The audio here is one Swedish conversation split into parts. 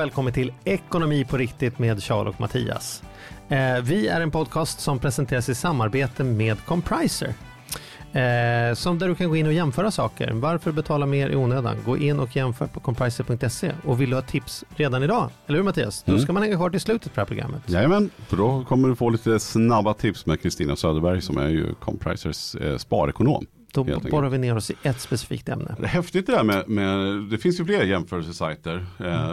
Välkommen till Ekonomi på riktigt med Charles och Mattias. Eh, vi är en podcast som presenteras i samarbete med Compriser. Eh, som där du kan gå in och jämföra saker. Varför betala mer i onödan? Gå in och jämför på compriser.se. Och vill du ha tips redan idag? Eller hur Mattias? Då ska man hänga kvar till slutet på det här programmet. Jajamän, för då kommer du få lite snabba tips med Kristina Söderberg som är ju Comprisers eh, sparekonom. Då borrar vi ner oss i ett specifikt ämne. Det är häftigt det där med, med det finns ju fler jämförelsesajter. Eh,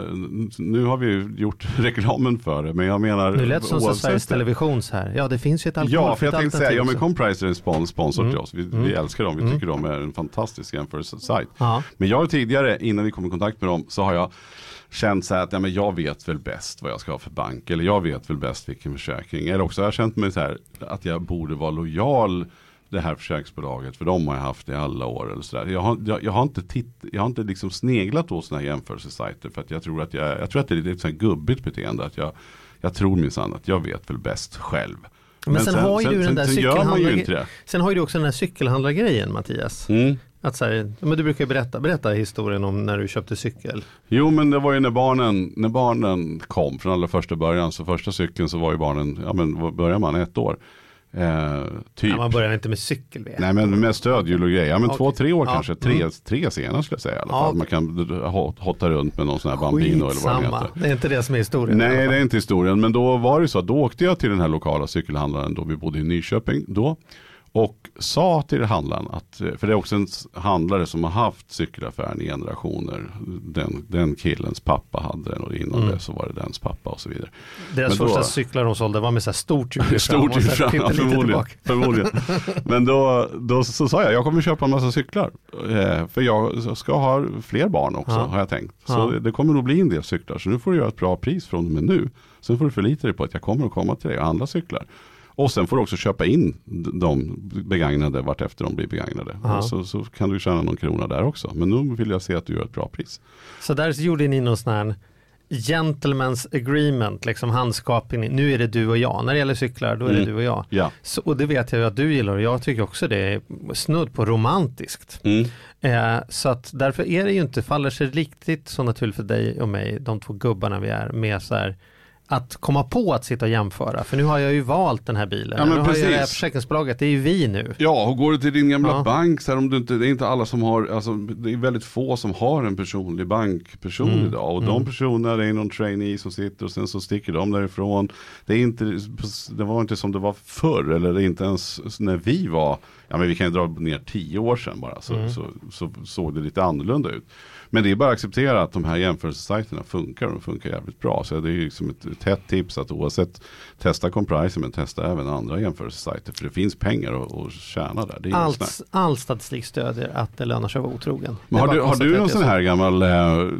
nu har vi ju gjort reklamen för det, men jag menar Nu lät som Sveriges Televisions här. Ja, det finns ju ett Ja, alkoholfritt för jag tänkte säga, ja men. Compriser är en spon- sponsor Mm. till oss. Vi, Mm. vi älskar dem, vi Mm. tycker de är en fantastisk jämförelsesajt. Ja. Men jag har tidigare, innan vi kom i kontakt med dem, så har jag känt så här att ja, men jag vet väl bäst vad jag ska ha för bank. Eller jag vet väl bäst vilken försäkring. Eller också har jag känt mig så här att jag borde vara lojal det här försäkringsbolaget. För de har jag haft i alla år. Eller så. Jag, har, jag, jag har inte, titt, jag har inte liksom sneglat på sådana här jämförelsesajter. För att jag tror att, jag, jag tror att det är lite så gubbigt beteende. Att jag, jag tror minsann att jag vet väl bäst själv. Men, sen, har ju du den där sen det. Sen har ju du också den här cykelhandlargrejen Mattias. Mm. Att så här, men du brukar berätta, berätta historien om när du köpte cykel. Jo men det var ju när barnen, när barnen kom från allra första början. Så första cykeln så var ju barnen, ja men börjar man, ett år. Eh, typ. Ja, man börjar inte med cykel vet. Nej men med stödhjul och grejer. Ja men Okej. två, tre år Ja. kanske. Tre, Mm. tre senare skulle jag säga i alla Ja, fall. Man kan ho- hotta runt med någon sån här Bambino eller vad Skitsamma, heter. det är inte det som är historien. Nej det är inte historien. Men då var det så att då åkte jag till den här lokala cykelhandlaren då vi bodde i Nyköping då. Och sa till handlaren att, för det är också en handlare som har haft cykelaffären i generationer. Den, den killens pappa hade den och innan Mm. det så var det dens pappa och så vidare. Deras Men då- första cyklar de sålde var med så här stort hjul Stort här fram, ja, förmodligen. förmodligen. Men då, då så sa jag, jag kommer köpa en massa cyklar. Eh, för jag ska ha fler barn också, Ja. har jag tänkt. Så Ja. det, det kommer nog bli en del cyklar. Så nu får du göra ett bra pris från och med nu. Sen får du förlita dig på att jag kommer att komma till dig och handla cyklar. Och sen får du också köpa in de begagnade vart efter de blir begagnade. Så, så kan du tjäna någon krona där också. Men nu vill jag se att du gör ett bra pris. Så där gjorde ni någon sån här gentleman's agreement, liksom handskapning. Nu är det du och jag. När det gäller cyklar, då är det Mm. du och jag. Ja. Så, och det vet jag att du gillar och jag tycker också det är snudd på romantiskt. Mm. Eh, så att därför är det ju inte, faller sig riktigt så naturligt för dig och mig, de två gubbarna vi är, med så här att komma på att sitta och jämföra. För nu har jag ju valt den här bilen. Ja, men nu har ju det här precis. försäkringsbolaget, det är ju vi nu. Ja, och går du till din gamla Ja. bank så här, om du inte, det är inte alla som har, alltså, det är väldigt få som har en personlig bankperson Mm. idag. Och Mm. de personerna, det är någon trainee som sitter och sen så sticker de därifrån. Det, är inte, det var inte som det var förr, eller det är inte ens när vi var, ja men vi kan ju dra ner tio år sedan bara, så, Mm. så, så såg det lite annorlunda ut. Men det är bara att acceptera att de här jämförelsesajterna funkar och de funkar jävligt bra. Så det är ju liksom ett, ett hett tips att oavsett testa Compriser men testa även andra jämförelsesajter. För det finns pengar att, att tjäna där. Allt, all statistik stödjer att det lönar sig att vara otrogen. Men har du, har du någon sån är så. här gammal eh,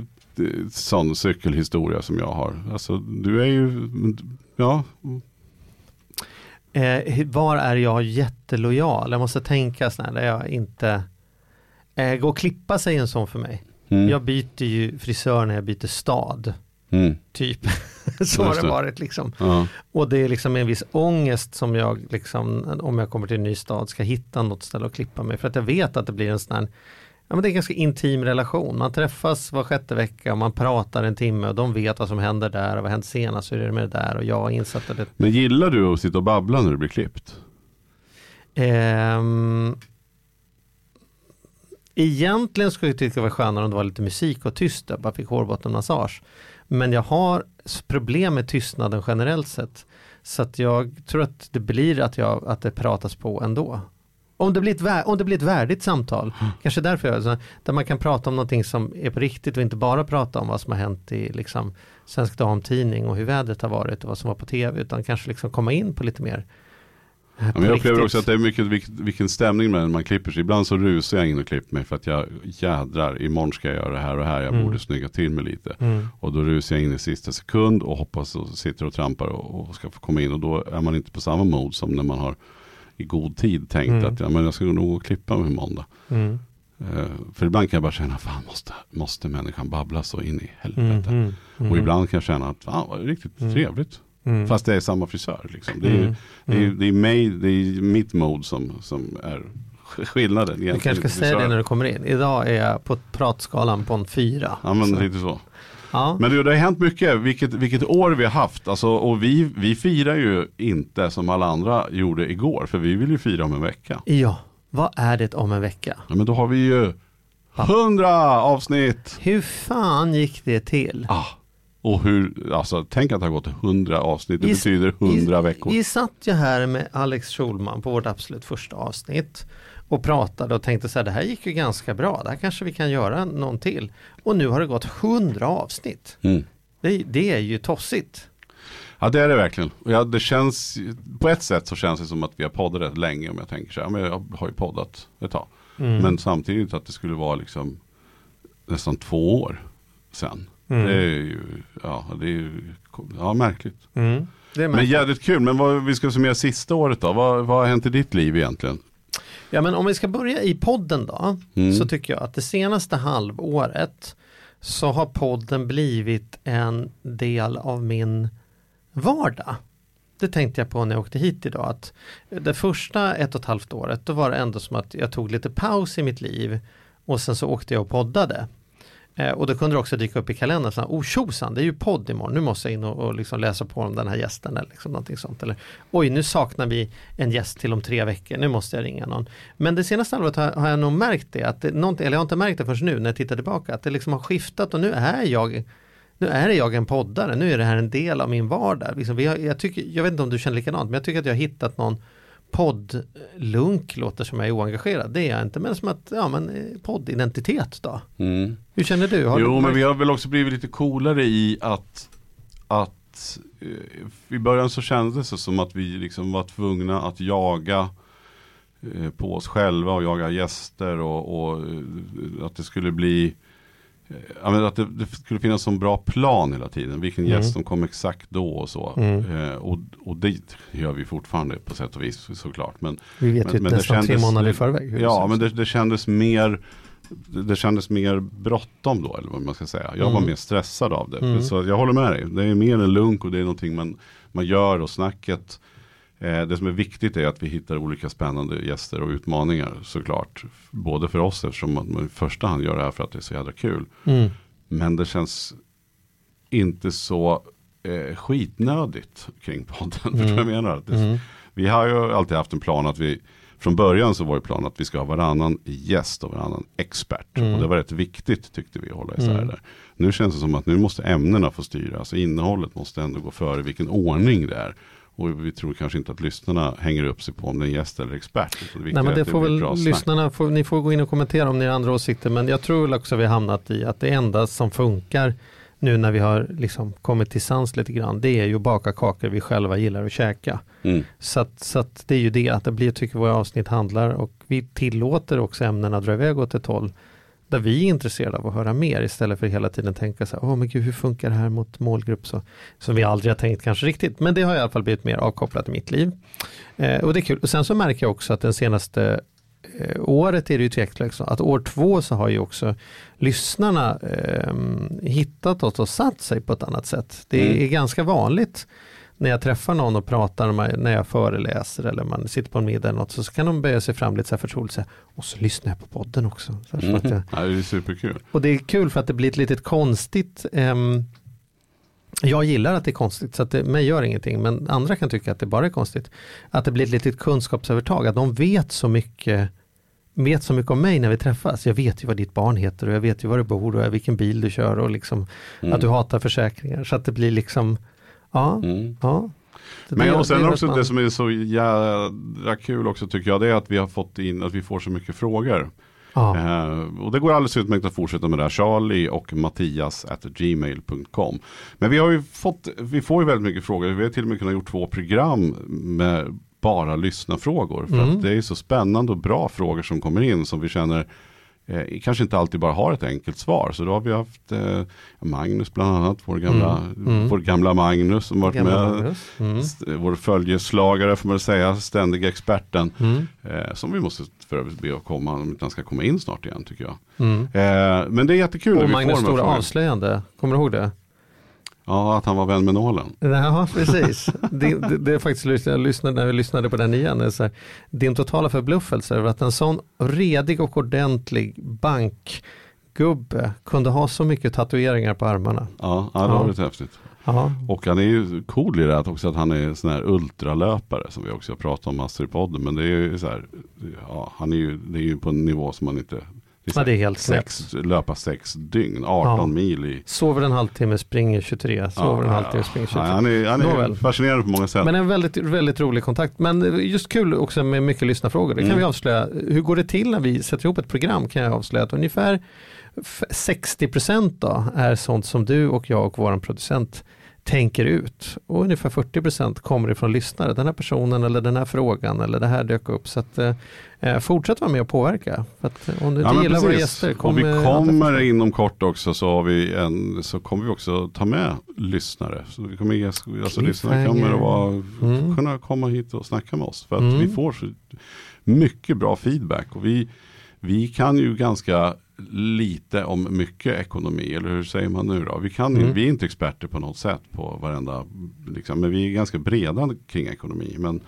sån cykelhistoria som jag har? Alltså du är ju, ja, Eh, var är jag jättelojal? Jag måste tänka sådär där jag inte eh, Gå och klippa sig en sån för mig. Mm, Jag byter ju frisör när jag byter stad. mm, Typ. så har det varit liksom. ja. Och det är liksom en viss ångest som jag liksom, om jag kommer till en ny stad, ska hitta något ställe att klippa mig. För att jag vet att det blir en sån här, ja men det är en ganska intim relation. Man träffas var sjätte vecka och man pratar en timme och de vet vad som händer där och vad hänt senast, hur är det med det där och jag har insett det Men gillar du att sitta och babbla när du blir klippt? Ehm, egentligen skulle jag tycka det var skönare om det var lite musik och tyst, jag bara fick hårbottenmassage. Men jag har problem med tystnaden generellt sett. Så att jag tror att det blir att, jag, att det pratas på ändå. Om det blir ett, vä- om det blir ett värdigt samtal, kanske därför jag, så, där man kan prata om någonting som är på riktigt och inte bara prata om vad som har hänt i liksom, Svensk Damtidning och hur vädret har varit och vad som var på tv, utan kanske liksom komma in på lite mer Ja, men jag upplever riktigt. också att det är mycket vilk- vilken stämning när man klipper sig. Ibland så rusar jag in och klipper mig för att jag jädrar, imorgon ska jag göra det här och här. Jag Mm. borde snygga till mig lite. Mm. Och då rusar jag in i sista sekund och hoppas och sitter och trampar och, och ska få komma in. Och då är man inte på samma mod som när man har i god tid tänkt Mm. att ja, men jag ska nog gå och klippa mig måndag. Mm. Eh, för ibland kan jag bara känna, fan måste, måste människan babbla så in i Mm. helvete. Mm. Mm. Och ibland kan jag känna att, fan vad riktigt Mm. trevligt. Mm. Fast det är samma frisör. Liksom. Det, är, Mm. det, är, Mm. det, är mig, det är mitt mod som, som är sk- skillnaden. Du kanske ska säga det när du kommer in. Idag är jag på pratskalan på en fyra. Ja men Så, lite så. ja. Men du, det har hänt mycket, vilket, vilket år vi har haft. Alltså, och vi, vi firar ju inte som alla andra gjorde igår, för vi vill ju fira om en vecka. ja, vad är det om en vecka? Ja, men då har vi ju hundra avsnitt. Hur fan gick det till? Ah, och hur, alltså tänk att det har gått hundra avsnitt, det Vi- betyder hundra vi, veckor. Vi satt ju här med Alex Schulman på vårt absolut första avsnitt och pratade och tänkte så här, det här gick ju ganska bra, det här kanske vi kan göra någon till. Och nu har det gått hundra avsnitt. Mm. Det, det är ju tossigt. Ja det är det verkligen. Ja, det känns, på ett sätt så känns det som att vi har poddat rätt länge om jag tänker så här. Men jag har ju poddat ett tag. Mm. Men samtidigt att det skulle vara liksom nästan två år sen. Mm. Det är ju, ja det är ju, ja märkligt. Mm. Det Men jävligt kul, men vad, vi ska summera sista året då. Vad, vad har hänt i ditt liv egentligen? Ja men om vi ska börja i podden då, Mm. så tycker jag att det senaste halvåret så har podden blivit en del av min vardag. Det tänkte jag på när jag åkte hit idag. Att det första ett och ett halvt året då var det ändå som att jag tog lite paus i mitt liv och sen så åkte jag och poddade. Eh, och då kunde det också dyka upp i kalendern, så här, oh tjosan, det är ju podd imorgon, nu måste jag in och, och liksom läsa på om den här gästen eller liksom någonting sånt. Eller oj, nu saknar vi en gäst till om tre veckor, nu måste jag ringa någon. Men det senaste halvåret har, har jag nog märkt det, att det, eller jag har inte märkt det förrän nu när jag tittar tillbaka, att det liksom har skiftat och nu är jag nu är jag en poddare, nu är det här en del av min vardag. Liksom jag, jag, tycker, jag vet inte om du känner likadant, men jag tycker att jag har hittat någon poddlunk, låter som jag är oengagerad, det är jag inte, men som att, ja men eh, poddidentitet då. Hur känner du? Har Jo, du men vi har väl också blivit lite coolare i att, att eh, i början så kändes det som att vi liksom var tvungna att jaga eh, på oss själva och jaga gäster och, och att det skulle bli eh, men att det, det skulle finnas en bra plan hela tiden. Vilken Mm. gäst som kom exakt då och så. Mm. Eh, och, och det gör vi fortfarande på sätt och vis såklart. Men, Vi vet men- ju men det nästan tre kändes- månader i förväg. Ja, men det, det kändes mer det kändes mer bråttom då, eller vad man ska säga. Jag var Mm. mer stressad av det. Mm. Så jag håller med dig. Det är mer en lunk och det är någonting man, man gör och snacket. Eh, det som är viktigt är att vi hittar olika spännande gäster och utmaningar såklart. Både för oss eftersom man i första hand gör det här för att det är så jävla kul. Mm. Men det känns inte så eh, skitnödigt kring podden. Förstår du vad jag menar? Det, Mm. vi har ju alltid haft en plan att vi, från början så var det plan att vi ska ha varannan gäst och varannan expert. Mm. Och det var rätt viktigt tyckte vi att hålla isär Mm. där. Nu känns det som att nu måste ämnena få styra. Alltså innehållet måste ändå gå före vilken ordning det är. Och vi tror kanske inte att lyssnarna hänger upp sig på om det är en gäst eller expert. viktiga Nej men det får väl lyssnarna, får, ni får gå in och kommentera om ni har andra åsikter men jag tror också vi har hamnat i att det enda som funkar nu när vi har liksom kommit till sans lite grann det är ju att baka kakor vi själva gillar att käka. Mm. Så att, så att det är ju det att det blir, tycker våra avsnitt handlar och vi tillåter också ämnena dra iväg åt ett håll där vi är intresserade av att höra mer istället för hela tiden tänka så här, åh men gud hur funkar det här mot målgrupp så, som vi aldrig har tänkt kanske riktigt, men det har i alla fall blivit mer avkopplat i mitt liv. Eh, och det är kul, och sen så märker jag också att den senaste eh, året är det ju tveklöst att år två så har ju också lyssnarna eh, hittat oss och satt sig på ett annat sätt. Det är Mm. ganska vanligt när jag träffar någon och pratar, när jag föreläser eller man sitter på en middag eller något, så kan de böja sig fram lite så här förtroligt och säga, och så lyssnar jag på podden också. Så här, så att jag, Mm. Ja, det är superkul. och det är kul för att det blir ett litet konstigt ehm, jag gillar att det är konstigt så att det, mig gör ingenting men andra kan tycka att det bara är konstigt. Att det blir ett litet kunskapsövertag, att de vet så mycket vet så mycket om mig när vi träffas. Jag vet ju vad ditt barn heter och jag vet ju var du bor och vilken bil du kör och liksom Mm. att du hatar försäkringar. Så att det blir liksom, ja, Mm. ja. Så Men det- och sen det också man- det som är så jädra kul också tycker jag det är att vi har fått in att vi får så mycket frågor. Eh, och det går alldeles utmärkt att fortsätta med det här. Charlie och Mattias at gmail.com. Men vi har ju fått, vi får ju väldigt mycket frågor. Vi har till och med kunnat gjort två program med bara lyssna-frågor. För Mm. att det är så spännande och bra frågor som kommer in som vi känner eh, kanske inte alltid bara har ett enkelt svar. Så då har vi haft eh, Magnus bland annat, vår gamla, Mm. Mm. vår gamla Magnus som varit Gamla med. Mm. Vår följeslagare får man säga, ständiga experten. Mm. Eh, som vi måste för övrigt be att komma, om han ska komma in snart igen tycker jag. Mm. Eh, men det är jättekul Och Magnus stora avslöjande, kommer du ihåg det? Ja, att han var vän med nålen. Ja, precis. det, det, det är faktiskt, jag lyssnade, när vi lyssnade på den igen, så här, din totala förbluffelse över att en sån redig och ordentlig bankgubbe kunde ha så mycket tatueringar på armarna. Ja, ja det var Ja. lite häftigt. Ja, Och han är ju cool i det här också att han är sån här ultralöpare som vi också har pratat om massor i podden. Men det är ju så här, ja, han är ju, det är ju på en nivå som man inte, ja det är helt sex, löpa sex dygn, 18 Ja. mil i. Sover en halvtimme, springer 23. Sover en halvtimme, springer 23. Ja, han är, han är fascinerande på många sätt. Men en väldigt, väldigt rolig kontakt. Men just kul också med mycket lyssnarfrågor. Det kan Mm. vi avslöja. Hur går det till när vi sätter ihop ett program kan jag avslöja att ungefär f- 60% då är sånt som du och jag och vår producent tänker ut. Och ungefär 40% kommer ifrån lyssnare. Den här personen eller den här frågan eller det här dök upp. Så att, eh, fortsätt vara med och påverka. För att, eh, om du Ja, gillar våra gäster, och kom vi med andra kommer inom kort också så, har vi en, så kommer vi också ta med lyssnare. Så vi kommer, alltså, lyssnare kommer att vara, Mm. kunna komma hit och snacka med oss. För att Mm. vi får så mycket bra feedback. Och vi, vi kan ju ganska lite om mycket ekonomi, eller hur säger man nu då? Vi, kan, Mm. vi är inte experter på något sätt på varenda, liksom, men vi är ganska breda kring ekonomi. Men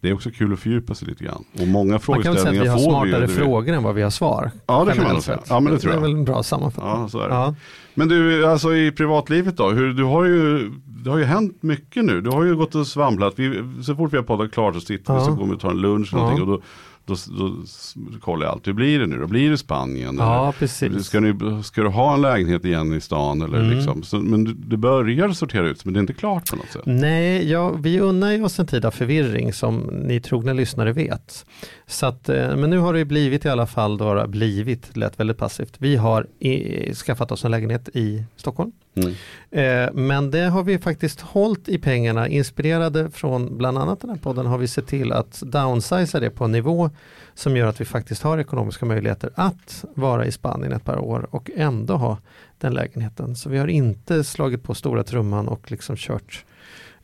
det är också kul att fördjupa sig lite grann. Och många Man kan väl säga frågeställningar att vi har får vi smartare vet. frågor än vad vi har svar. Ja, det kan man säga. Ja, men det tror Det jag. är väl en bra sammanfattning. Ja, så är det. Ja. Men du, alltså i privatlivet då? Hur, du har ju, det har ju hänt mycket nu. Du har ju gått och svamlat. Vi, så fort vi har poddat klart så sitter vi Ja. så går vi och tar en lunch eller Ja. någonting. Och då, då, då, kollar jag allt. Hur blir det nu då? Blir det Spanien? Ja, eller? precis. Ska, ni, ska du ha en lägenhet igen i stan? Eller Mm. liksom? så, men du- det börjar sortera ut men det är inte klart på något sätt. Nej, ja, vi unnar ju oss en tid av förvirring som ni trogna lyssnare vet. Så att, eh, men nu har det ju blivit i alla fall, då, blivit, lät väldigt passivt. Vi har i, skaffat oss en lägenhet i Stockholm. Mm. Eh, men det har vi faktiskt hållit i pengarna, inspirerade från bland annat den här podden har vi sett till att downsiza det på en nivå som gör att vi faktiskt har ekonomiska möjligheter att vara i Spanien ett par år och ändå ha den lägenheten. Så vi har inte slagit på stora trumman och liksom kört,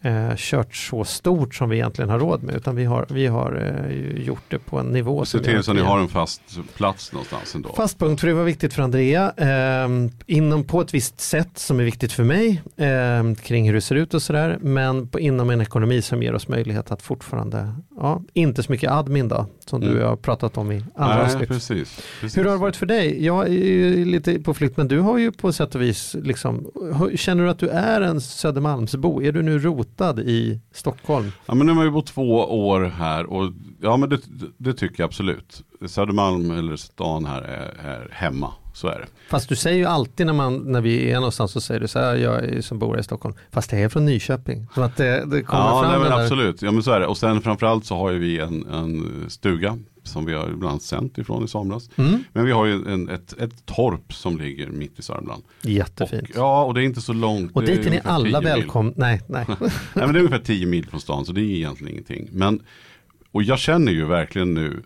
eh, kört så stort som vi egentligen har råd med utan vi har, vi har eh, gjort det på en nivå. Se till så ni har en fast plats någonstans ändå. Fast punkt, för det var viktigt för Andrea. Eh, inom på ett visst sätt som är viktigt för mig eh, kring hur det ser ut och sådär. Men på, inom en ekonomi som ger oss möjlighet att fortfarande, ja, inte så mycket admin då, som Mm. du har pratat om i andra Nej, avsnitt. precis, precis. Hur har det varit för dig? Jag är lite på flykt, men du har ju på sätt och vis, liksom, känner du att du är en Södermalmsbo? Är du nu rotad i Stockholm? Ja men nu har vi bott två år här och ja men det, det tycker jag absolut. Södermalm eller stan här är, är hemma. Fast du säger ju alltid när, man, när vi är någonstans så säger du så här, jag är som bor här i Stockholm, fast det är från Nyköping. Så att det, det kommer Ja fram nej, men absolut, ja men så är det. Och sen framförallt så har ju vi en, en stuga som vi har ibland sänt ifrån i somras. Mm. Men vi har ju en, ett, ett torp som ligger mitt i Sörmland. Jättefint. Och, ja och det är inte så långt. Och det är dit är ni alla 10 mil. välkomna. Nej, nej. Nej men det är ungefär 10 mil från stan så det är egentligen ingenting. Men, och jag känner ju verkligen nu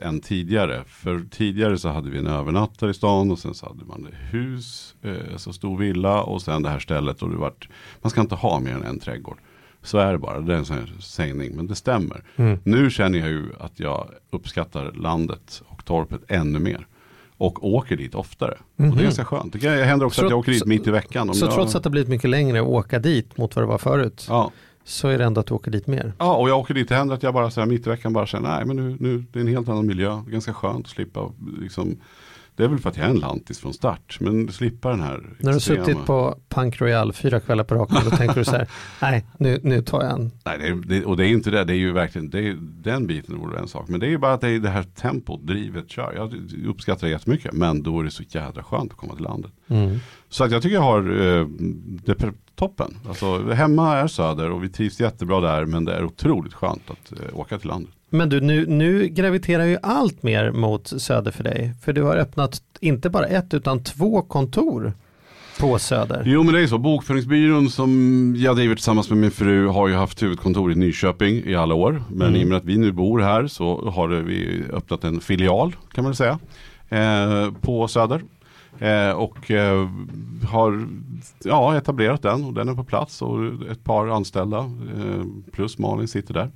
än, tidigare. För tidigare så hade vi en övernattare i stan och sen så hade man hus, eh, så stor villa och sen det här stället och det vart, man ska inte ha mer än en trädgård. Så är det bara, det är en sån här sägning, men det stämmer. Mm. Nu känner jag ju att jag uppskattar landet och torpet ännu mer. Och åker dit oftare. Och det Mhm. är ganska skönt. Det händer också Så- att jag åker dit så- mitt i veckan. Så jag, trots att det har blivit mycket längre att åka dit mot vad det var förut, Ja, så är det ändå att du åker dit mer. Ja, och jag åker dit. Det händer att jag bara så här, mitt i veckan bara säger nej men nu, nu det är en helt annan miljö. Ganska skönt att slippa liksom, det är väl för att jag är en lantis från start. Men slippa den här När du har extrema- suttit på Punk Royal fyra kvällar på raken, då tänker du så här, nej, nu, nu tar jag en. Nej, det är, det, och det är inte det. Det är ju verkligen, det är, den biten vore en sak. Men det är ju bara att det är det här tempot, drivet, kör. Jag uppskattar det jättemycket. Men då är det så jädra skönt att komma till landet. Mm. Så att jag tycker jag har eh, det toppen. Alltså, hemma är söder och vi trivs jättebra där. Men det är otroligt skönt att eh, åka till landet. Men du, nu, nu graviterar ju allt mer mot söder för dig. För du har öppnat inte bara ett utan två kontor. på Söder? Jo men det är så, Bokföringsbyrån som jag driver tillsammans med min fru har ju haft huvudkontor i Nyköping i alla år. Men Mm. i och med att vi nu bor här så har vi öppnat en filial kan man säga. Eh, på Söder. Eh, och eh, har ja, etablerat den och den är på plats och ett par anställda eh, plus Malin sitter där.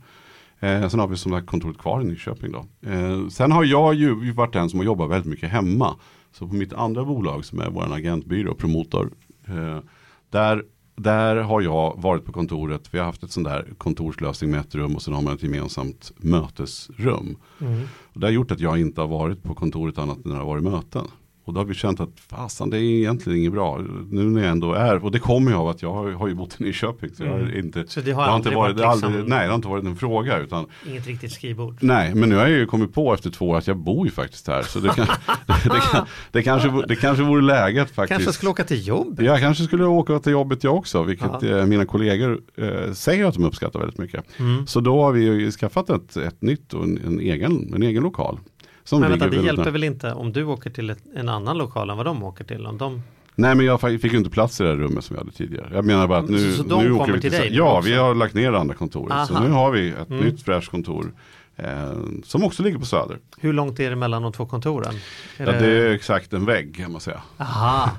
Eh, sen har vi som sagt kontoret kvar i Nyköping då. Eh, sen har jag ju varit den som har jobbat väldigt mycket hemma. Så på mitt andra bolag som är vår agentbyrå, Promotor. Eh, där, där har jag varit på kontoret. Vi har haft ett sånt där kontorslösning med ett rum och sen har man ett gemensamt mötesrum. Och det har gjort att jag inte har varit på kontoret annat än när det har varit möten. Och då har vi känt att fasen det är egentligen inget bra. Nu när jag ändå är, och det kommer ju av att jag har, har ju bott i Nyköping. Så jag har inte, Så det har inte aldrig varit, varit har aldrig, liksom- nej det har inte varit en fråga. Utan, Inget riktigt skrivbord. nej, men nu har jag ju kommit på efter två år att jag bor ju faktiskt här. Så det, kan, det, kan, det, kanske, det kanske vore läget faktiskt. Kanske skulle åka till jobb? Jag kanske skulle åka till jobbet jag också, vilket Ja. eh, mina kollegor eh, säger att de uppskattar väldigt mycket. Mm. Så då har vi ju skaffat ett, ett nytt och en, en, egen, en egen lokal. Som Men vänta, det hjälper väl inte om du åker till ett, en annan lokal än vad de åker till? Om de... Nej men jag fick ju inte plats i det här rummet som vi hade tidigare. Jag menar bara att nu, Så- så de nu åker vi till dig nu Ja, också? vi har lagt ner det andra kontoret. Så Aha. nu har vi ett Mm. nytt fräscht kontor. Eh, som också ligger på Söder. Hur långt är det mellan de två kontoren? Är Ja, det är exakt en vägg kan man säga. Aha,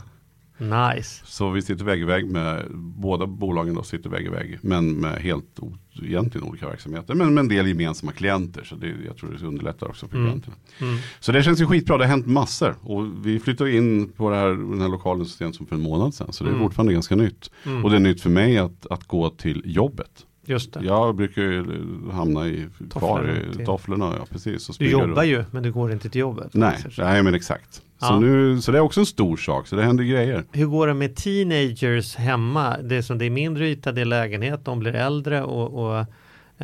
nice. Så vi sitter vägg i vägg med, båda bolagen då sitter vägg i vägg. Men med helt egentligen olika verksamheter. Men med en del gemensamma klienter. Så det, jag tror det underlättar också för Mm. klienterna. Mm. Så det känns ju skitbra, det har hänt massor. Och vi flyttade in på det här, den här lokalen så sent som för en månad sedan. Så det är Mm. fortfarande ganska nytt. Mm. Och det är nytt för mig att, att gå till jobbet. Just det. Jag brukar ju hamna i, kvar Tofflorna i till- tofflorna. Ja, precis, Du jobbar runt. ju, men du går inte till jobbet. Nej, nej men exakt. Så, Ja. nu, så det är också en stor sak, så det händer grejer. Hur går det med teenagers hemma? Det är, som, det är mindre yta, det är lägenhet, de blir äldre och, och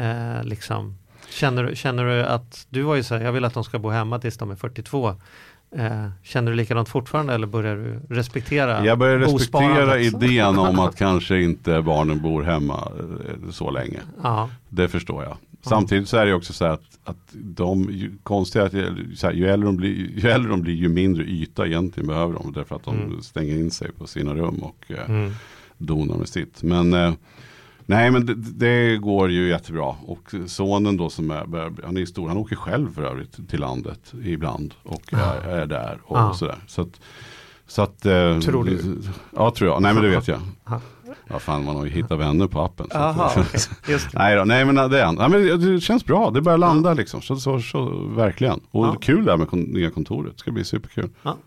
eh, liksom känner, känner du att du var ju så här, jag vill att de ska bo hemma tills de är 42. Eh, känner du likadant fortfarande eller börjar du respektera Jag börjar respektera idén om att kanske inte barnen bor hemma eh, så länge. Ja, Det förstår jag. Samtidigt så är det också så här att, att de, ju, konstigt att så här, ju, äldre de blir, ju äldre de blir ju mindre yta egentligen behöver de. Därför att de Mm. stänger in sig på sina rum och eh, mm. donar med sitt. Men eh, nej men det, det går ju jättebra. Och sonen då som är, han är stor, han åker själv för övrigt till landet ibland. Och är, är där och, Ja. sådär. Så att, så att, eh, Tror du? Ja tror jag, nej men det vet jag. Ja. Ja fan man har ju hittat vänner på appen. Just det. Nej då, nej men det, är, nej, men det känns bra, det börjar landa liksom. Så, så, så, verkligen. Och Ja. kul det här med kon- nya kontoret, det ska bli superkul. Ja,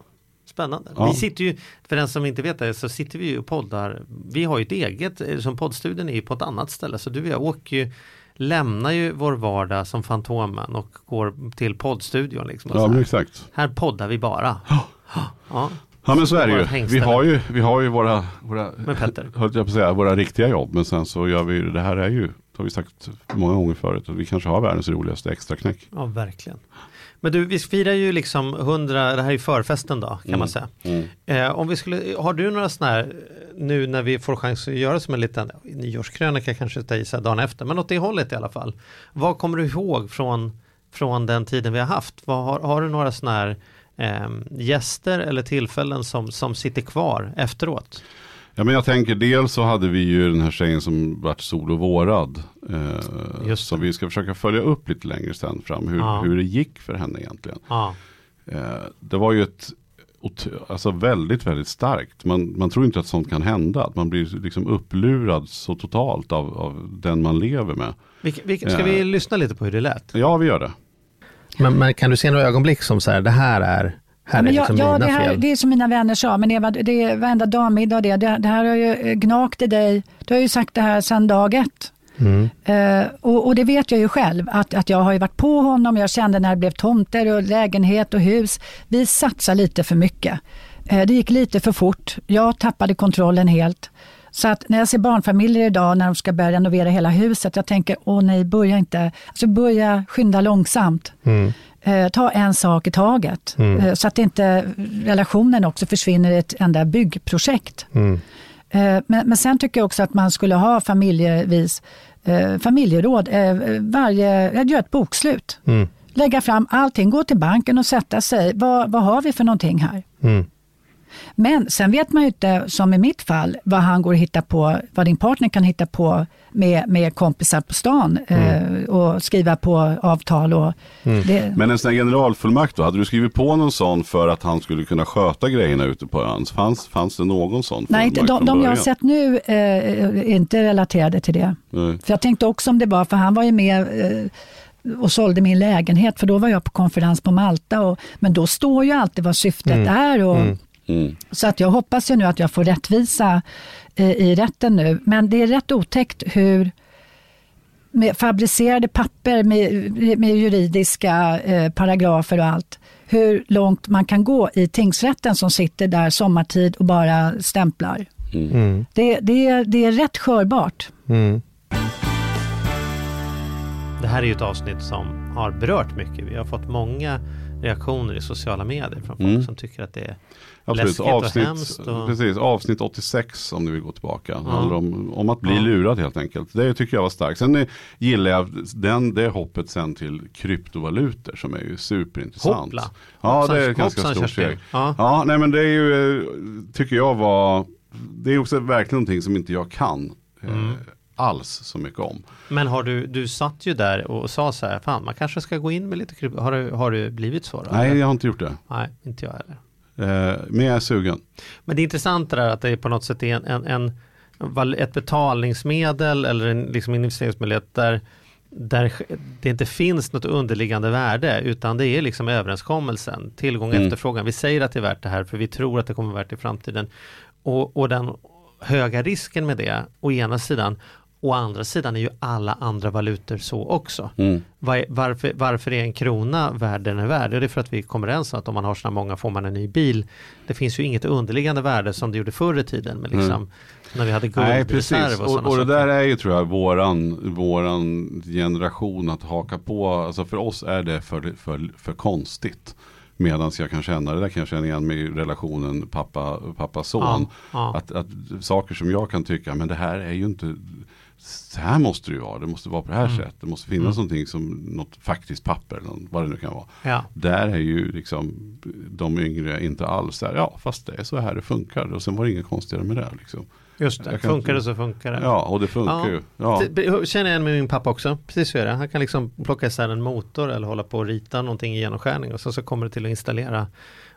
spännande. Ja. Vi sitter ju, för den som inte vet det, så sitter vi ju och poddar. Vi har ju ett eget, eh, som poddstudion är ju på ett annat ställe. Så du och jag åker ju, lämnar ju vår vardag som Fantomen och går till poddstudion. Liksom Ja exakt. här poddar vi bara. Ja, Ja men så är det ju. Vi har ju, vi har ju våra, våra, Petter. höll jag på säga, våra riktiga jobb. Men sen så gör vi ju, det här är ju, det har vi sagt många gånger förut, att vi kanske har världens roligaste extraknäck. Ja, verkligen. Men du, vi firar ju liksom 100, det här är ju förfesten då kan Mm. man säga. Mm. Eh, om vi skulle, har du några sådana här, nu när vi får chans att göra som en liten nyårskrönika kanske ta i sig dagen efter, men åt det hållet i alla fall. Vad kommer du ihåg från, från den tiden vi har haft? Vad, har, har du några sådana här eh, gäster eller tillfällen som, som sitter kvar efteråt? Ja men jag tänker dels så hade vi ju den här tjejen som vart solovårad. Eh, Just som vi ska försöka följa upp lite längre sen fram. Hur, Ja. hur det gick för henne egentligen. Ja, Eh, det var ju ett alltså väldigt, väldigt starkt. Man, man tror inte att sånt kan hända. Att man blir liksom upplurad så totalt av, av den man lever med. vi, vi, ska Ja. vi lyssna lite på hur det lät? Ja, vi gör det. Men, men kan du se några ögonblick som så här, det här är, här men är jag, liksom ja, mina det, här, fel? det är som mina vänner sa, men Eva, det är varenda dammiddag det, det. Det här har ju eh, gnagt i dig. Du har ju sagt det här sedan dag ett. Mm. Eh, och, och det vet jag ju själv, att, att jag har ju varit på honom. Jag kände när det blev tomter och lägenhet och hus. Vi satsar lite för mycket. Eh, det gick lite för fort. Jag tappade kontrollen helt. Så att när jag ser barnfamiljer idag när de ska börja renovera hela huset, jag tänker, åh nej, börja inte, alltså börja skynda långsamt. Mm. Eh, ta en sak i taget. Mm. Eh, så att inte relationen också försvinner i ett enda byggprojekt. Mm. Eh, Men, men sen tycker jag också att man skulle ha familjevis eh, familjeråd. Eh, varje, göra ett bokslut. Mm. Lägga fram allting, gå till banken och sätta sig. Vad, vad har vi för någonting här? Mm. Men sen vet man ju inte, som i mitt fall, vad han går att hitta på, vad din partner kan hitta på med, med kompisar på stan Mm. eh, och skriva på avtal. Och det, Men en sån här generalfullmakt då, hade du skrivit på någon sån för att han skulle kunna sköta grejerna ute på ön? Fanns, fanns det någon sån nej, de, från de jag har sett nu eh, är inte relaterade till det. Nej. För jag tänkte också om det var, för han var ju med eh, och sålde min lägenhet, för då var jag på konferens på Malta. Och, men då står ju alltid vad syftet är. Och, Mm. Så att jag hoppas ju nu att jag får rättvisa eh, i rätten nu. Men det är rätt otäckt hur med fabricerade papper med, med juridiska eh, paragrafer och allt, hur långt man kan gå i tingsrätten som sitter där sommartid och bara stämplar. Mm. Det, det, det är rätt skörbart. Mm. Det här är ju ett avsnitt som har berört mycket. Vi har fått många reaktioner i sociala medier från folk Mm. som tycker att det är Absolut, avsnitt. Och... precis, avsnitt 86 om du vill gå tillbaka. Ja. handlar om, om att bli Ja. lurad helt enkelt. Det tycker jag var starkt. Sen gillar jag den, det hoppet sen till kryptovalutor som är ju superintressant. Hoppla. Ja, Hoppsan, det är ett ganska stort steg. Ja. Ja, nej men det är ju, tycker jag var, det är också verkligen någonting som inte jag kan eh, Mm. alls så mycket om. Men har du, du satt ju där och sa så här, fan man kanske ska gå in med lite krypto. Har du, har du blivit så? Då, Nej, jag har inte gjort det. Nej, inte jag heller. Eh, men jag är sugen. Men det intressanta är att det är på något sätt är en, en, en, ett betalningsmedel eller en liksom investeringsmöjlighet där, där det inte finns något underliggande värde utan det är liksom överenskommelsen, tillgång och Mm. efterfrågan. Vi säger att det är värt det här för vi tror att det kommer vara värt det i framtiden. Och, och den höga risken med det, å ena sidan, å andra sidan är ju alla andra valutor så också. Mm. Var, varför, varför är en krona värd den är värd? Det är för att vi kommer överens att om man har så här många får man en ny bil. Det finns ju inget underliggande värde som det gjorde förr i tiden med liksom, när vi hade guldreserv och Och, sådana och det där är ju tror jag våran, våran generation att haka på. Alltså för oss är det för, för, för konstigt. Medan jag kan känna, det där kan jag känna igen med relationen pappa, pappa son. Ja, ja. Att, att saker som jag kan tycka, men det här är ju inte så här måste det ju vara, det måste vara på det här Mm. sättet. Det måste finnas någonting som något faktiskt papper, eller något- vad det nu kan vara. Ja. Där är ju liksom de yngre inte alls där, ja fast det är så här det funkar. Och sen var det inget konstigare med det. Liksom. Just det, funkar det så funkar det. Ja, och det funkar ju. Ja. Det känner jag igen med min pappa också. Precis så är det. Han kan liksom plocka isär en motor eller hålla på och rita någonting i genomskärning och så, så kommer det till att installera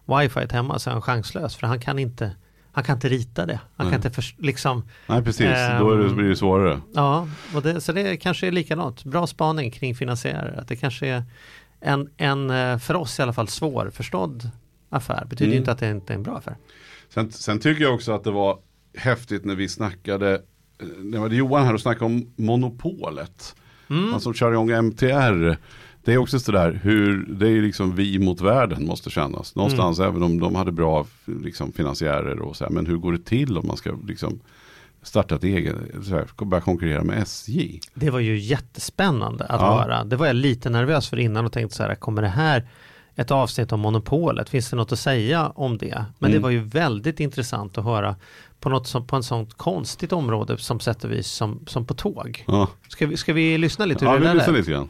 wifi hemma så är han chanslös för han kan inte han kan inte rita det. Han Nej. kan inte liksom Nej precis, då är det, Ehm, blir det svårare. Ja, och det, så det kanske är likadant. Bra spaning kring finansiärer. Att det kanske är en, en eh, för oss i alla fall svårförstådd affär. Betyder Mm. inte att det inte är en bra affär. Sen, sen tycker jag också att det var häftigt när vi snackade, eh, när var det Johan här och snackade om monopolet. Mm. Han som kör igång MTR. Det är också sådär hur, det är liksom vi mot världen måste kännas. Någonstans även om de hade bra liksom, finansiärer och så här. Men hur går det till om man ska liksom starta ett eget, så här, börja konkurrera med SJ? Det var ju jättespännande att Ja. höra. Det var jag lite nervös för innan och tänkte så här, kommer det här ett avsnitt om monopolet? Finns det något att säga om det? Men det Mm. var ju väldigt intressant att höra på något som, på en sånt konstigt område som sätt och vis som, som på tåg. Ja, Ska vi, ska vi lyssna lite hur ja det vi lyssnar lite grann.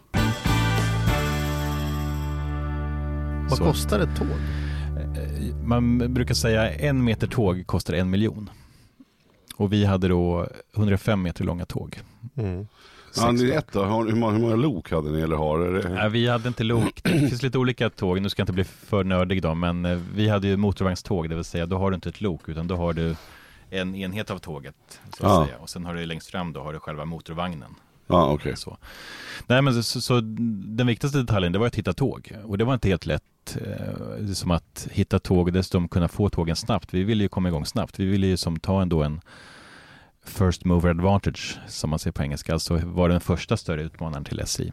Vad Så. kostar ett tåg? Man brukar säga en meter tåg kostar en miljon. Och vi hade då 105 meter långa tåg. Mm. Ja, ni ett då, Har- hur, många, hur många lok hade ni eller har? Nej, vi hade inte lok. Det finns lite olika tåg. Nu ska jag inte bli för nördig då, men eh, vi hade ju motorvagnståg, det vill säga då har du inte ett lok utan då har du en enhet av tåget. Så att Ja. säga. Och sen har du längst fram då har du själva motorvagnen. Ja, okej. Så. Nej men så, så den viktigaste detaljen det var att hitta tåg och det var inte helt lätt. Eh, som att hitta tåg och dessutom kunna få tågen snabbt. Vi ville ju komma igång snabbt. Vi ville ju som ta ändå en first mover advantage som man säger på engelska. Alltså var den första större utmanaren till SJ.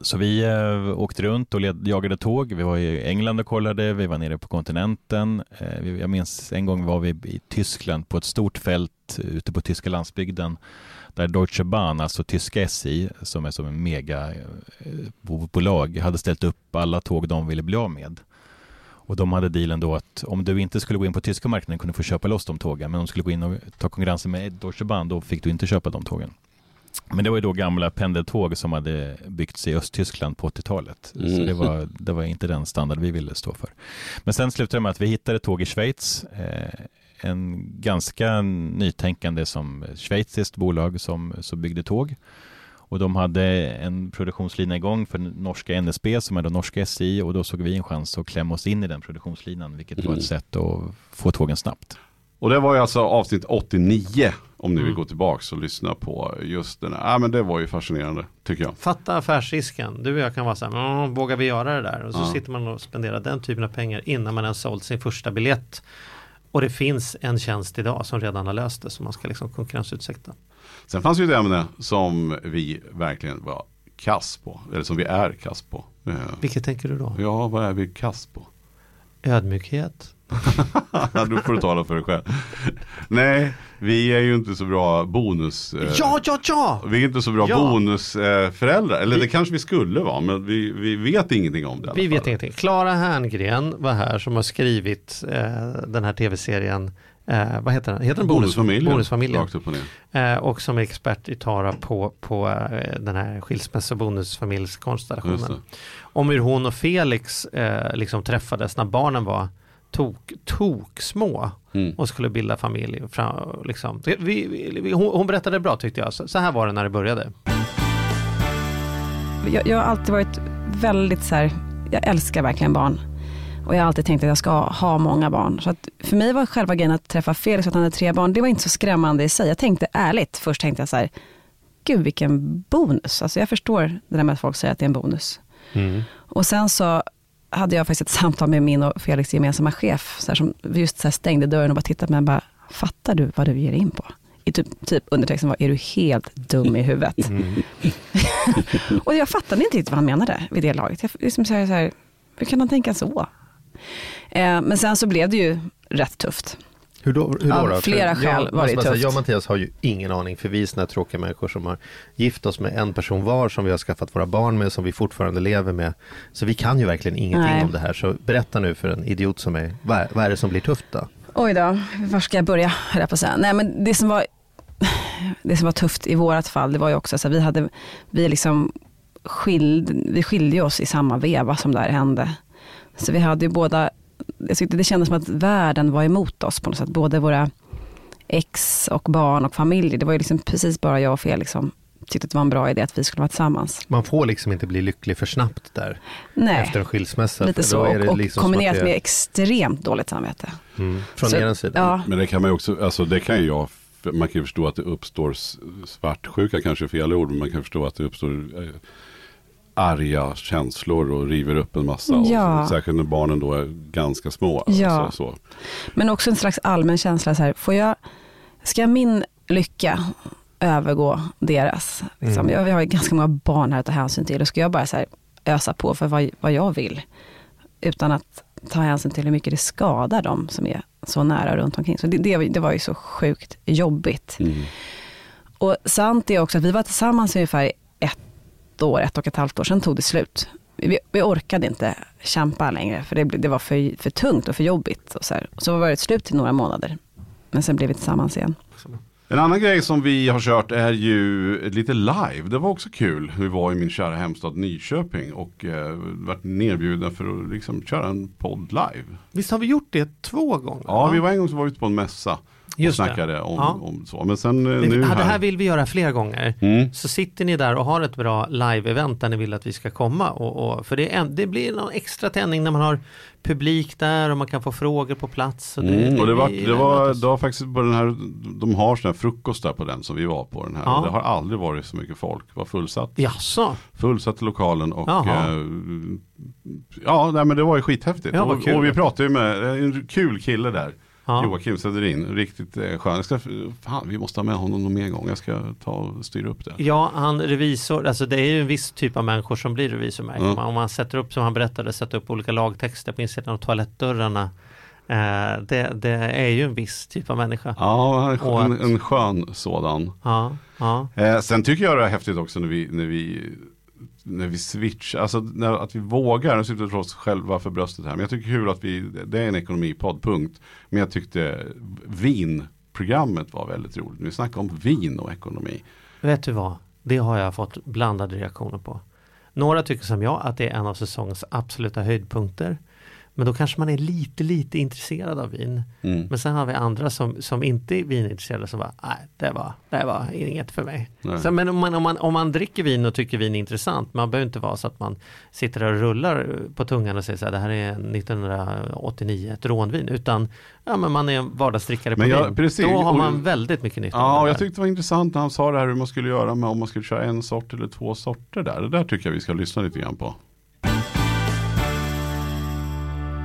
Så vi eh, åkte runt och led, jagade tåg. Vi var i England och kollade, vi var nere på kontinenten. Eh, vi, jag minns en gång var vi i Tyskland på ett stort fält ute på tyska landsbygden där Deutsche Bahn, alltså tyska SJ, som är som en megabolag, hade ställt upp alla tåg de ville bli av med. Och de hade dealen då att om du inte skulle gå in på tyska marknaden kunde du få köpa loss de tågen, men om du skulle gå in och ta konkurrensen med Deutsche Bahn, då fick du inte köpa de tågen. Men det var ju då gamla pendeltåg som hade byggts i Östtyskland på 80-talet. Mm. Så det var, det var inte den standard vi ville stå för. Men sen slutade det med att vi hittade tåg i Schweiz. Eh, en ganska nytänkande som schweiziskt bolag som så byggde tåg. Och de hade en produktionslinje igång för norska NSB som är då norska SJ och då såg vi en chans att klämma oss in i den produktionslinan vilket var Mm. ett sätt att få tågen snabbt. Och det var ju alltså avsnitt 89 om ni vill Mm. gå tillbaks och lyssna på just den här. Ja men det var ju fascinerande tycker jag. Fatta affärsrisken. Du och jag kan vara så här, "Mm, vågar vi göra det där? Och så Ja. sitter man och spenderar den typen av pengar innan man ens sålt sin första biljett. Och det finns en tjänst idag som redan har löst det, så man ska liksom konkurrensutsätta. Sen fanns ju ett ämne som vi verkligen var kass på. Eller som vi är kass på. Vilket tänker du då? Ja, vad är vi kass på? Ödmjukhet? du får tala för dig själv. Nej, vi är ju inte så bra bonus. eh, Ja, ja, ja! Vi är inte så bra Ja. bonusföräldrar. Eller Vi- det kanske vi skulle vara. Men vi, vi vet ingenting om det. Vi vet ingenting. Klara Herngren var här som har skrivit eh, den här tv-serien. Eh, vad heter den? Heter den Bonus- Bonusfamiljen. Bonusfamiljen. Eh, och som är expert i Tara på, på eh, den här skilsmässa och bonusfamiljskonstellationen. Om hur hon och Felix eh, liksom träffades när barnen var tok, tok små Mm. och skulle bilda familj. Fram, liksom. vi, vi, vi, hon, hon berättade bra tyckte jag. Så, så här var det när det började. Jag, jag har alltid varit väldigt så här, jag älskar verkligen barn. Och jag har alltid tänkt att jag ska ha många barn. Så att för mig var själva grejen att träffa Felix och att han hade tre barn, det var inte så skrämmande i sig. Jag tänkte ärligt, först tänkte jag så här, gud vilken bonus. Alltså jag förstår det där med att folk säger att det är en bonus. Och sen så hade jag faktiskt ett samtal med min och Felix gemensamma chef, så här, som just så här stängde dörren och bara tittade på mig och bara, fattar du vad du ger in på? I typ, typ undertexten var, är du helt dum i huvudet? och jag fattade inte riktigt vad han menade vid det laget. Jag, liksom så här, så här, hur kan han tänka så? Eh, men sen så blev det ju rätt tufft. Hur då? Hur då, Av då? flera För skäl jag, var det säga, tufft. Jag och Mattias har ju ingen aning för vi är såna här tråkiga människor som har gift oss med en person var som vi har skaffat våra barn med som vi fortfarande lever med. Så vi kan ju verkligen ingenting Nej. om det här. Så berätta nu för en idiot som mig, vad är, vad är det som blir tufft då? Oj då, var ska jag börja? höll jag på att säga. Nej, men det som var det som var tufft i vårat fall, det var ju också så att vi hade, vi liksom skild, vi skilde oss i samma veva som det här hände. Så vi hade ju båda, jag tyckte det kändes som att världen var emot oss på något sätt. Både våra ex och barn och familj. Det var ju liksom precis bara jag och Felix som tyckte att det var en bra idé att vi skulle vara tillsammans. Man får liksom inte bli lycklig för snabbt där Nej, efter en skilsmässa. lite så. då är det Och, liksom kombinerat det- med extremt dåligt samvete. mm, från Så- er sida. Ja, Men det kan man ju också, alltså det kan ju jag, man kan ju förstå att det uppstår svartsjuka kanske fel ord, men man kan förstå att det uppstår eh, arga känslor och river upp en massa. Ja. Och, särskilt när barnen då är ganska små. Ja. Alltså, så. Men också en slags allmän känsla så här, får jag, ska min lycka övergå deras? Liksom. Mm. Jag, vi har ju ganska många barn här att ta hänsyn till och ska jag bara så här ösa på för vad, vad jag vill utan att ta hänsyn till hur mycket det skadar dem som är så nära runt omkring. Så det, det, det var ju så sjukt jobbigt. Mm. Och sant är också att vi var tillsammans i ungefär ett år, ett och ett halvt år, sen tog det slut. Vi, vi orkade inte kämpa längre, för det, blev- det var för, för tungt och för jobbigt. Och så, här. så var det ett slut i några månader. Men sen blev vi tillsammans igen. En annan grej som vi har kört är ju lite live. Det var också kul. Vi var i min kära hemstad Nyköping och eh, varit nerbjudna för att liksom köra en podd live. Visst har vi gjort det två gånger? Ja, va? vi var en gång så var vi ute på en mässa och Just det. snackade om, Ja. om så. Men sen eh, Det, nu ja, här. det här vill vi göra fler gånger. Mm. Så sitter ni där och har ett bra live-event där ni vill att vi ska komma. Och, och, för det, en, det blir någon extra tändning när man har publik där och man kan få frågor på plats. Och det, Mm, och det var, det var, det var faktiskt på den här, de har sån här frukost där på den som vi var på den här. Ja. Det har aldrig varit så mycket folk. Det var fullsatt. Jaså? Fullsatt i lokalen och Jaha. eh, ja, nej, men det var ju skithäftigt. Ja, och, och vi pratade ju med en kul kille där. Ja. Joakim Söderin, riktigt eh, skön. Jag ska, fan, vi måste ha med honom någon mer gång. Jag ska ta och styra upp det. Ja, han revisor, alltså det är ju en viss typ av människor som blir revisor märker Mm. man. Om man sätter upp, som han berättade, sätter upp olika lagtexter på insidan av toalettdörrarna. Eh, det, det är ju en viss typ av människa. Ja, en, att- en skön sådan. Ja, ja. Eh, sen tycker jag det är häftigt också när vi, när vi, när vi switchar, alltså när, att vi vågar, nu sitter vi oss själva för bröstet här, men jag tycker kul att vi, det är en ekonomipodd, punkt. Men jag tyckte vinprogrammet var väldigt roligt, vi snackade om vin och ekonomi. Vet du vad? Det har jag fått blandade reaktioner på. Några tycker som jag att det är en av säsongens absoluta höjdpunkter. Men då kanske man är lite, lite intresserad av vin. Mm. Men sen har vi andra som, som inte är vinintresserade som bara, nej, det var, det var inget för mig. Så, men om man, om, man, om man dricker vin och tycker vin är intressant, man behöver inte vara så att man sitter och rullar på tungan och säger så här, det här är 1989, ett rånvin, utan ja, men man är en vardagsdrickare på Men jag- vin. precis, Då har man väldigt mycket nytta Ja, och jag tyckte det var intressant när han sa det här hur man skulle göra med om man skulle köra en sort eller två sorter där. Det där tycker jag vi ska lyssna lite grann på.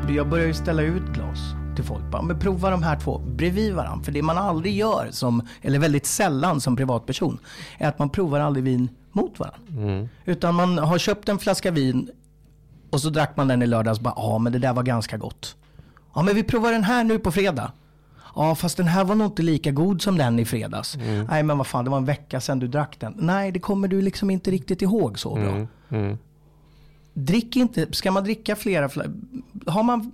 Jag börjar ju ställa ut glas till folk. Bara, men prova de här två bredvid varandra. För det man aldrig gör, som, eller väldigt sällan som privatperson, är att man provar aldrig vin mot varandra. Utan man har köpt en flaska vin och så drack man den i lördags och bara, ja men det där var ganska gott. Ja men vi provar den här nu på fredag. Ja fast den här var nog inte lika god som den i fredags. Nej men vad fan, det var en vecka sedan du drack den. Nej det kommer du liksom inte riktigt ihåg så bra. Drick inte, ska man dricka flera, har man,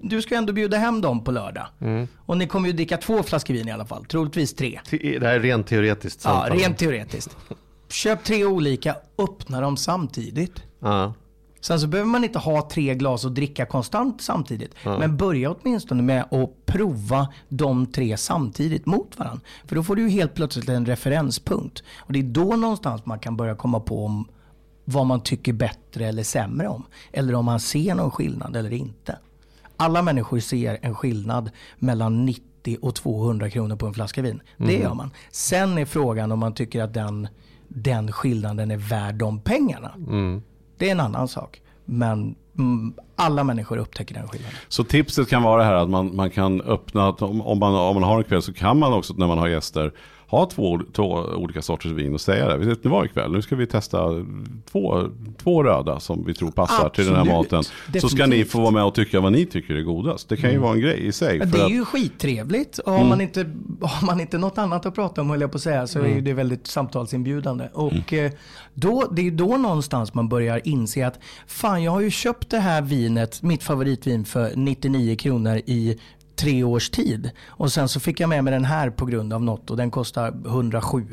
du ska ju ändå bjuda hem dem på lördag. Och ni kommer ju dricka två flaskor vin i alla fall, troligtvis tre. Det här är rent teoretiskt Ja, rent teoretiskt. Köp tre olika, öppna dem samtidigt. Ja. Sen så behöver man inte ha tre glas och dricka konstant samtidigt. Men börja åtminstone med att prova de tre samtidigt mot varandra. För då får du ju helt plötsligt en referenspunkt. Och det är då någonstans man kan börja komma på om vad man tycker bättre eller sämre om. Eller om man ser någon skillnad eller inte. Alla människor ser en skillnad mellan 90 och 200 kronor på en flaska vin. Det gör man. Sen är frågan om man tycker att den, den skillnaden är värd de pengarna. Det är en annan sak. Men mm, alla människor upptäcker den skillnaden. Så tipset kan vara här att man, man kan öppna, om, man, om man har en kväll så kan man också när man har gäster ha två, två olika sorters vin och säga det. Vet ni vad ikväll? Nu ska vi testa två, två röda som vi tror passar till den här Absolut. maten. Så ska ni Definitivt. få vara med och tycka vad ni tycker är godast. Det kan ju vara en grej i sig. Det är att- ju skittrevligt. Och har, man inte, har man inte något annat att prata om höll jag på att säga så är ju det väldigt samtalsinbjudande. Och eh, då, det är då någonstans man börjar inse att fan jag har ju köpt det här vinet, mitt favoritvin för 99 kronor i tre års tid. Och sen så fick jag med mig den här på grund av något och den kostar 107.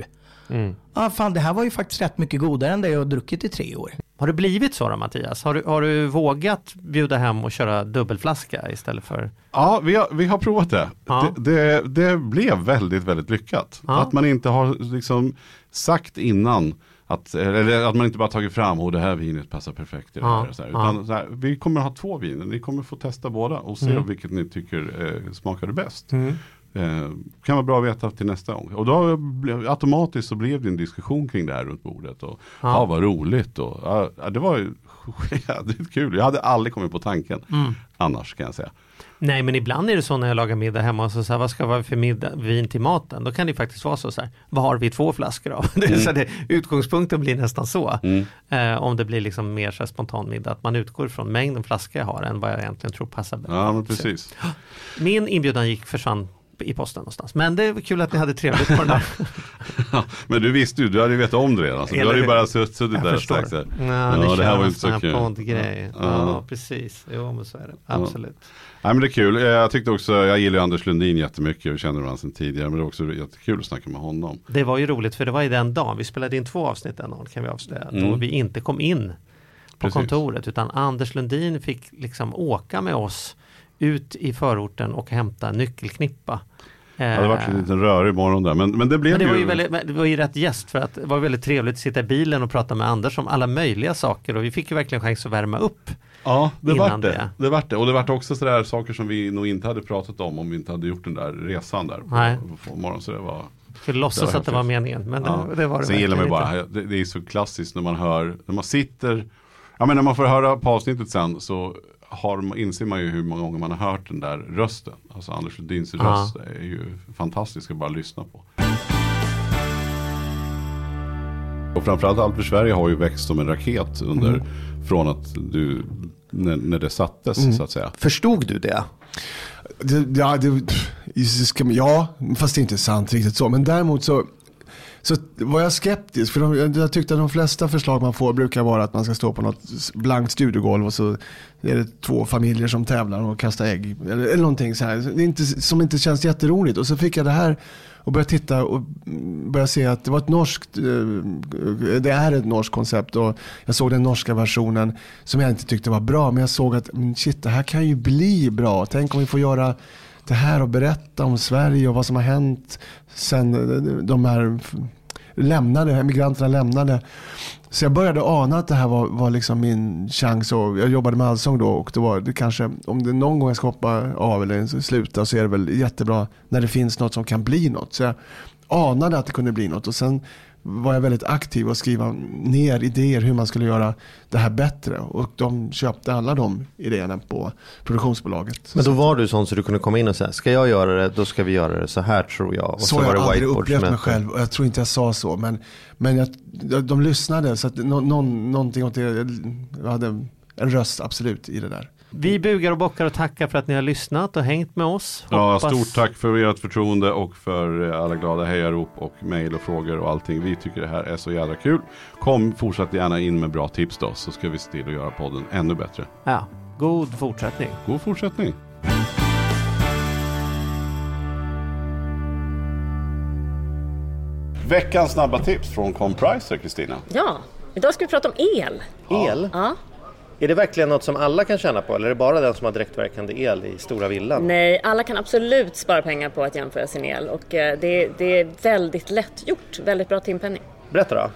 Ah, fan det här var ju faktiskt rätt mycket godare än det jag har druckit i tre år. Har det blivit så då Mattias? Har du, har du vågat bjuda hem och köra dubbelflaska istället för? Ja, vi har, vi har provat det. Ja. det, det. Det blev väldigt, väldigt lyckat. Ja. Att man inte har liksom sagt innan att, eller att man inte bara tagit fram och det här vinet passar perfekt i Ja. Så här. Ja. Utan så här, vi kommer ha två viner, ni kommer få testa båda och se Mm. vilket ni tycker eh, smakade bäst. Eh, kan vara bra att veta till nästa gång. Och då blev, automatiskt så blev det en diskussion kring det här runt bordet. Och, ja. Ja. vad roligt. Och, ja, det var ju jädrigt kul. Jag hade aldrig kommit på tanken Mm. annars kan jag säga. Nej men ibland är det så när jag lagar middag hemma och så, så här, vad ska vara för middag, vin till maten? Då kan det faktiskt vara så, så här, vad har vi två flaskor av? Det är så det, utgångspunkten blir nästan så. Mm. Eh, om det blir liksom mer så här, spontan middag, att man utgår från mängden flaskor jag har än vad jag egentligen tror passar. Ja, men precis. Min inbjudan gick, försvann i posten någonstans. Men det var kul att ni hade trevligt på den här. Ja, men du visste ju, du hade ju vetat om det redan. Så du hade ju bara sutt- suttit Jag där förstår. så här. Ja, Ja, det här var inte så kul. poddgrej. Ja. Ja. precis. Jo, men så är det. Ja. Absolut. Nej men det är kul. Jag tyckte också, jag gillar ju Anders Lundin jättemycket och känner honom sedan tidigare. Men det är också jättekul att snacka med honom. Det var ju roligt för det var ju den dagen, vi spelade in två avsnitt den dagen kan vi avslöja, då Mm. vi inte kom in på Precis. kontoret utan Anders Lundin fick liksom åka med oss ut i förorten och hämta nyckelknippa. Ja, det varit en liten rörig morgon där. Men, men det blev Men det var, ju... ju väldigt, det var ju rätt gäst för att det var väldigt trevligt att sitta i bilen och prata med Anders om alla möjliga saker och vi fick ju verkligen chans att värma upp. Ja, det vart det. det. det vart det. Och det vart också sådär saker som vi nog inte hade pratat om om vi inte hade gjort den där resan där på, Nej. på morgonen. Så det var... För låtsas att det var meningen men Ja. det, det var det Sen gillar man ju bara, det, det är så klassiskt när man hör, när man sitter, ja men när man får höra på avsnittet sen så har, inser man ju hur många gånger man har hört den där rösten. Alltså Anders Lundins Ja. röst är ju fantastisk att bara lyssna på. Och framförallt Allt för Sverige har ju växt som en raket under, Mm. från att du, när, när det sattes Mm. så att säga. Förstod du det? Det, ja, det, ja, fast det är inte sant riktigt så. Men däremot så, så var jag skeptisk. För de, jag, tyckte att de flesta förslag man får brukar vara att man ska stå på något blankt studiogolv och så är det två familjer som tävlar och kastar ägg. Eller, eller någonting så här. Det är inte, som inte känns jätteroligt. Och så fick jag det här och började titta och började se att det var ett norskt, eh, det är ett norskt koncept och jag såg den norska versionen som jag inte tyckte var bra. Men jag såg att shit, det här kan ju bli bra. Tänk om vi får göra det här och berätta om Sverige och vad som har hänt sen de här lämnade, emigranterna lämnade. Så jag började ana att det här var, var liksom min chans. Och jag jobbade med allsång då och det var det kanske, om det någon gång jag ska hoppa av eller sluta så är det väl jättebra när det finns något som kan bli något. Så jag anade att det kunde bli något och sen var jag väldigt aktiv och skriva ner idéer hur man skulle göra det här bättre. Och de köpte alla de idéerna på produktionsbolaget. Men då var du sån så du kunde komma in och säga, ska jag göra det, då ska vi göra det så här tror jag. Och så, så har jag aldrig upplevt mig själv och jag tror inte jag sa så. Men, men jag, de lyssnade så att någon, någonting åt det, jag hade en röst absolut i det där. Vi bugar och bockar och tackar för att ni har lyssnat och hängt med oss. Hoppas... Ja, stort tack för ert förtroende och för alla glada hejarop och mejl och frågor och allting. Vi tycker det här är så jävla kul. Kom fortsatt gärna in med bra tips då så ska vi se till att göra podden ännu bättre. Ja, god fortsättning. God fortsättning. Veckans snabba tips från Compriser, Kristina. Ja, idag ska vi prata om el. El? Ja. Är det verkligen något som alla kan tjäna på eller är det bara den som har direktverkande el i stora villan? Nej, alla kan absolut spara pengar på att jämföra sin el och eh, det, det är väldigt lätt gjort. Väldigt bra timpenning. Berätta då.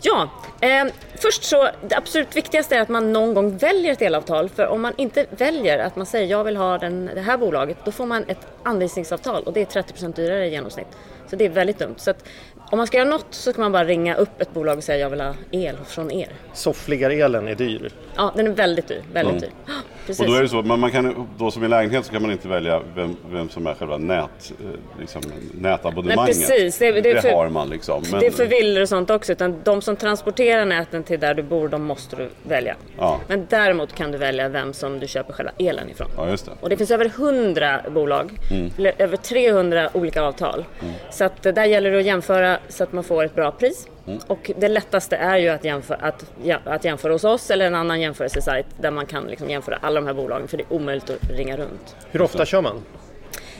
Ja, eh, först så det absolut viktigaste är att man någon gång väljer ett elavtal. För om man inte väljer att man säger jag vill ha den, det här bolaget, då får man ett anvisningsavtal och det är 30% dyrare i genomsnitt. Så det är väldigt dumt. Så att om man ska göra något så ska man bara ringa upp ett bolag och säga jag vill ha el från er. Soffliggarelen är dyr. Ja, den är väldigt dyr. Väldigt mm. dyr. Precis. Och då är det så, man, man kan, då som i lägenhet så kan man inte välja vem, vem som är själva nät, eh, liksom, nätabonnemanget. Nej, precis. Det, det, det för, har man liksom. Men... Det är för villor och sånt också, utan de som transporterar näten till där du bor, de måste du välja. Ja. Men däremot kan du välja vem som du köper själva elen ifrån. Ja, just det. Och det finns över 100 bolag, mm. över 300 olika avtal. Mm. Så att där gäller det att jämföra så att man får ett bra pris. Mm. Och det lättaste är ju att jämföra, att, att jämföra hos oss eller en annan jämförelsesajt där man kan liksom jämföra alla de här bolagen för det är omöjligt att ringa runt. Hur ofta kör man?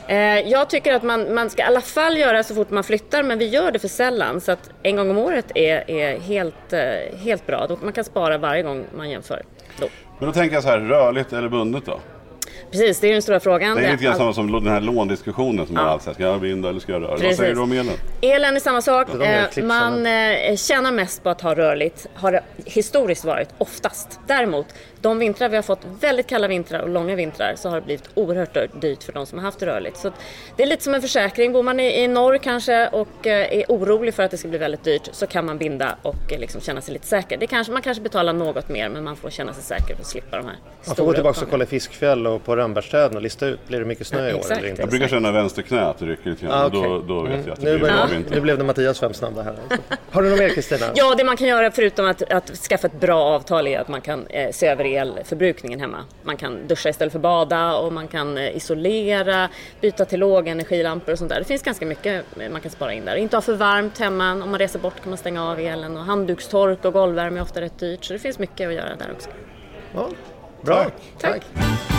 Eh, jag tycker att man, man ska i alla fall göra så fort man flyttar men vi gör det för sällan så att en gång om året är, är helt, eh, helt bra. Man kan spara varje gång man jämför. Då. Men då tänker jag så här, rörligt eller bundet då? Precis, det är den stora frågan. Det är lite grann samma som den här låndiskussionen som ja. man alltid Ska jag binda eller ska jag röra? Vad säger du om elen? Elen är samma sak. Eh, man eh, tjänar mest på att ha rörligt. Har det historiskt varit, oftast. Däremot, de vintrar vi har fått, väldigt kalla vintrar och långa vintrar, så har det blivit oerhört dyrt för de som har haft det rörligt. Så det är lite som en försäkring. Bor man i, i norr kanske och eh, är orolig för att det ska bli väldigt dyrt så kan man binda och liksom känna sig lite säker. Det kanske, man kanske betalar något mer men man får känna sig säker för att slippa de här Man får gå tillbaka och kolla i Fiskfjäll och på Rönnbärsträden och lista ut, blir det mycket snö i år eller inte? Jag brukar känna vänster knä att det rycker lite grann. Ah, okay. då, då vet mm. jag att det nu blir bra vinter. Nu blev det Mattias fem snabba här. Alltså. Har du något mer Kristina? Ja, det man kan göra förutom att, att skaffa ett bra avtal är att man kan eh, se över elförbrukningen hemma. Man kan duscha istället för bada och man kan eh, isolera, byta till lågenergilampor och sånt där. Det finns ganska mycket man kan spara in där. Inte ha för varmt hemma. Om man reser bort kan man stänga av elen och handdukstork och golvvärme är ofta rätt dyrt. Så det finns mycket att göra där också. Ja, bra. Tack. Tack.